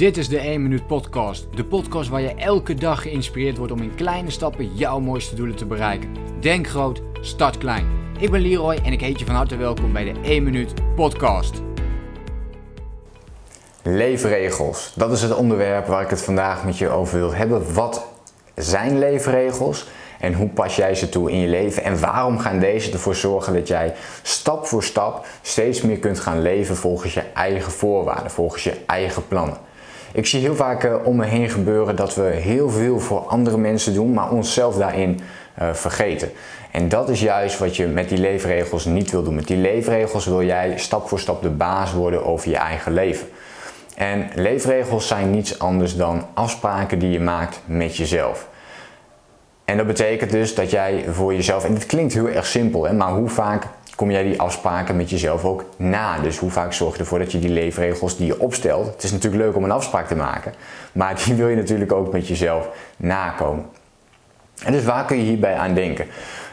Dit is de 1 Minuut Podcast. De podcast waar je elke dag geïnspireerd wordt om in kleine stappen jouw mooiste doelen te bereiken. Denk groot, start klein. Ik ben Leroy en ik heet je van harte welkom bij de 1 Minuut Podcast. Leefregels, dat is het onderwerp waar ik het vandaag met je over wil hebben. Wat zijn leefregels en hoe pas jij ze toe in je leven en waarom gaan deze ervoor zorgen dat jij stap voor stap steeds meer kunt gaan leven volgens je eigen voorwaarden, volgens je eigen plannen. Ik zie heel vaak uh, om me heen gebeuren dat we heel veel voor andere mensen doen, maar onszelf daarin uh, vergeten. En dat is juist wat je met die leefregels niet wil doen. Met die leefregels wil jij stap voor stap de baas worden over je eigen leven. En leefregels zijn niets anders dan afspraken die je maakt met jezelf. En dat betekent dus dat jij voor jezelf, en dit klinkt heel erg simpel, hè, maar hoe vaak kom jij die afspraken met jezelf ook na? Dus hoe vaak zorg je ervoor dat je die leefregels die je opstelt, het is natuurlijk leuk om een afspraak te maken, maar die wil je natuurlijk ook met jezelf nakomen. En dus waar kun je hierbij aan denken?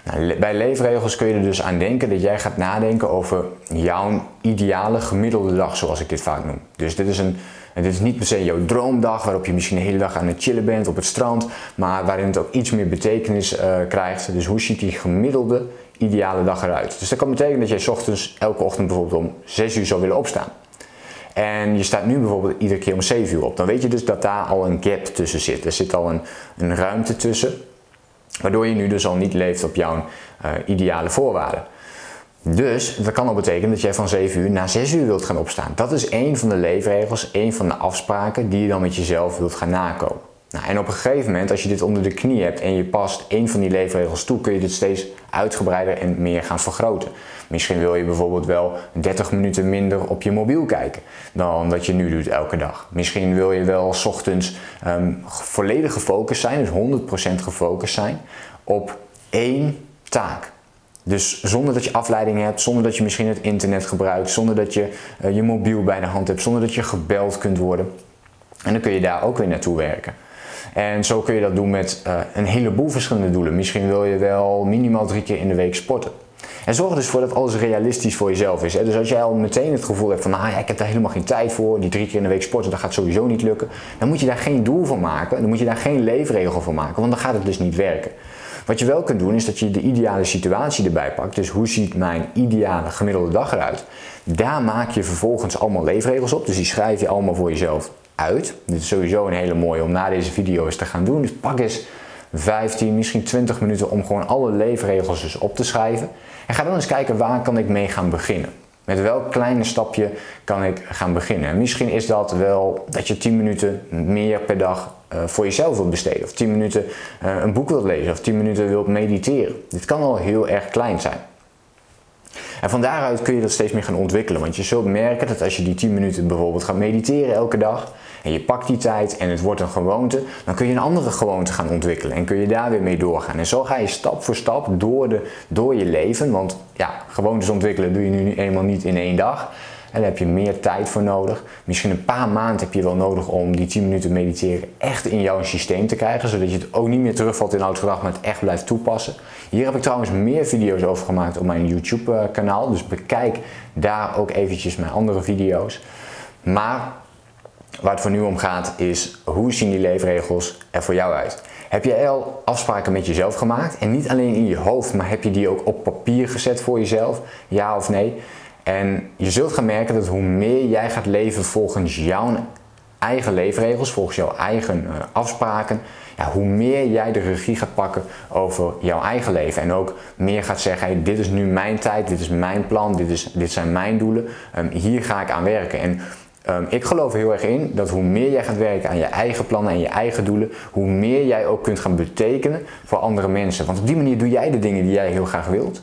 Nou, bij leefregels kun je er dus aan denken dat jij gaat nadenken over jouw ideale gemiddelde dag, zoals ik dit vaak noem. Dus dit is, een, dit is niet per se jouw droomdag, waarop je misschien de hele dag aan het chillen bent op het strand, maar waarin het ook iets meer betekenis uh, krijgt. Dus hoe ziet die gemiddelde ideale dag eruit? Dus dat kan betekenen dat jij ochtends elke ochtend bijvoorbeeld om 6 uur zou willen opstaan. En je staat nu bijvoorbeeld iedere keer om 7 uur op. Dan weet je dus dat daar al een gap tussen zit. Er zit al een, een ruimte tussen. Waardoor je nu dus al niet leeft op jouw uh, ideale voorwaarden. Dus dat kan al betekenen dat jij van 7 uur naar 6 uur wilt gaan opstaan. Dat is één van de leefregels, één van de afspraken die je dan met jezelf wilt gaan nakomen. Nou, en op een gegeven moment, als je dit onder de knie hebt en je past één van die leefregels toe, kun je dit steeds uitgebreider en meer gaan vergroten. Misschien wil je bijvoorbeeld wel 30 minuten minder op je mobiel kijken dan dat je nu doet elke dag. Misschien wil je wel s ochtends um, volledig gefocust zijn, dus 100% gefocust zijn op één taak. Dus zonder dat je afleiding hebt, zonder dat je misschien het internet gebruikt, zonder dat je uh, je mobiel bij de hand hebt, zonder dat je gebeld kunt worden. En dan kun je daar ook weer naartoe werken. En zo kun je dat doen met uh, een heleboel verschillende doelen. Misschien wil je wel minimaal drie keer in de week sporten. En zorg er dus voor dat alles realistisch voor jezelf is. Dus als jij al meteen het gevoel hebt van, nou ja, ik heb daar helemaal geen tijd voor, die drie keer in de week sporten, dat gaat sowieso niet lukken. Dan moet je daar geen doel van maken, dan moet je daar geen leefregel van maken, want dan gaat het dus niet werken. Wat je wel kunt doen is dat je de ideale situatie erbij pakt. Dus hoe ziet mijn ideale gemiddelde dag eruit? Daar maak je vervolgens allemaal leefregels op. Dus die schrijf je allemaal voor jezelf uit. Dit is sowieso een hele mooie om na deze video eens te gaan doen. Dus pak eens 15, misschien 20 minuten om gewoon alle leefregels dus op te schrijven. En ga dan eens kijken waar kan ik mee gaan beginnen. Met welk kleine stapje kan ik gaan beginnen? En misschien is dat wel dat je 10 minuten meer per dag uh, voor jezelf wilt besteden. Of 10 minuten uh, een boek wilt lezen. Of 10 minuten wilt mediteren. Dit kan al heel erg klein zijn. En van daaruit kun je dat steeds meer gaan ontwikkelen. Want je zult merken dat als je die 10 minuten bijvoorbeeld gaat mediteren elke dag. En je pakt die tijd en het wordt een gewoonte. Dan kun je een andere gewoonte gaan ontwikkelen. En kun je daar weer mee doorgaan. En zo ga je stap voor stap door, de, door je leven. Want ja, gewoontes ontwikkelen doe je nu eenmaal niet in één dag. En daar heb je meer tijd voor nodig. Misschien een paar maanden heb je wel nodig om die 10 minuten mediteren echt in jouw systeem te krijgen. Zodat je het ook niet meer terugvalt in oud gedrag, maar het echt blijft toepassen. Hier heb ik trouwens meer video's over gemaakt op mijn YouTube kanaal. Dus bekijk daar ook eventjes mijn andere video's. Maar waar het voor nu om gaat is hoe zien die leefregels er voor jou uit? Heb je al afspraken met jezelf gemaakt? En niet alleen in je hoofd, maar heb je die ook op papier gezet voor jezelf? Ja of nee? En je zult gaan merken dat hoe meer jij gaat leven volgens jouw eigen leefregels, volgens jouw eigen uh, afspraken, ja, hoe meer jij de regie gaat pakken over jouw eigen leven. En ook meer gaat zeggen, dit is nu mijn tijd, dit is mijn plan, dit, is, dit zijn mijn doelen, um, hier ga ik aan werken. En um, ik geloof heel erg in dat hoe meer jij gaat werken aan je eigen plannen en je eigen doelen, hoe meer jij ook kunt gaan betekenen voor andere mensen. Want op die manier doe jij de dingen die jij heel graag wilt.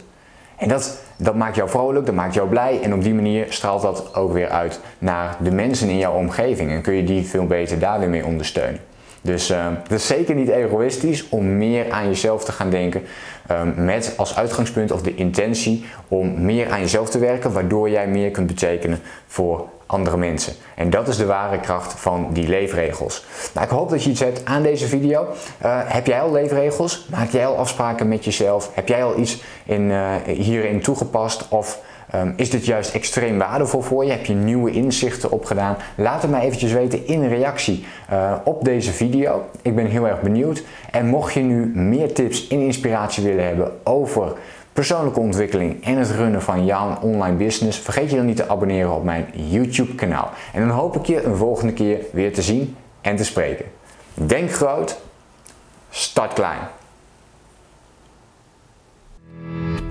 En dat, dat maakt jou vrolijk, dat maakt jou blij en op die manier straalt dat ook weer uit naar de mensen in jouw omgeving en kun je die veel beter daar weer mee ondersteunen. Dus uh, het is zeker niet egoïstisch om meer aan jezelf te gaan denken um, met als uitgangspunt of de intentie om meer aan jezelf te werken, waardoor jij meer kunt betekenen voor andere mensen. En dat is de ware kracht van die leefregels. Nou, ik hoop dat je iets hebt aan deze video. Uh, heb jij al leefregels? Maak jij al afspraken met jezelf? Heb jij al iets in, uh, hierin toegepast? Of Ehm, is dit juist extreem waardevol voor je? Heb je nieuwe inzichten opgedaan? Laat het mij eventjes weten in reactie uh, op deze video. Ik ben heel erg benieuwd. En mocht je nu meer tips en inspiratie willen hebben over persoonlijke ontwikkeling en het runnen van jouw online business, vergeet je dan niet te abonneren op mijn YouTube kanaal. En dan hoop ik je een volgende keer weer te zien en te spreken. Denk groot, start klein.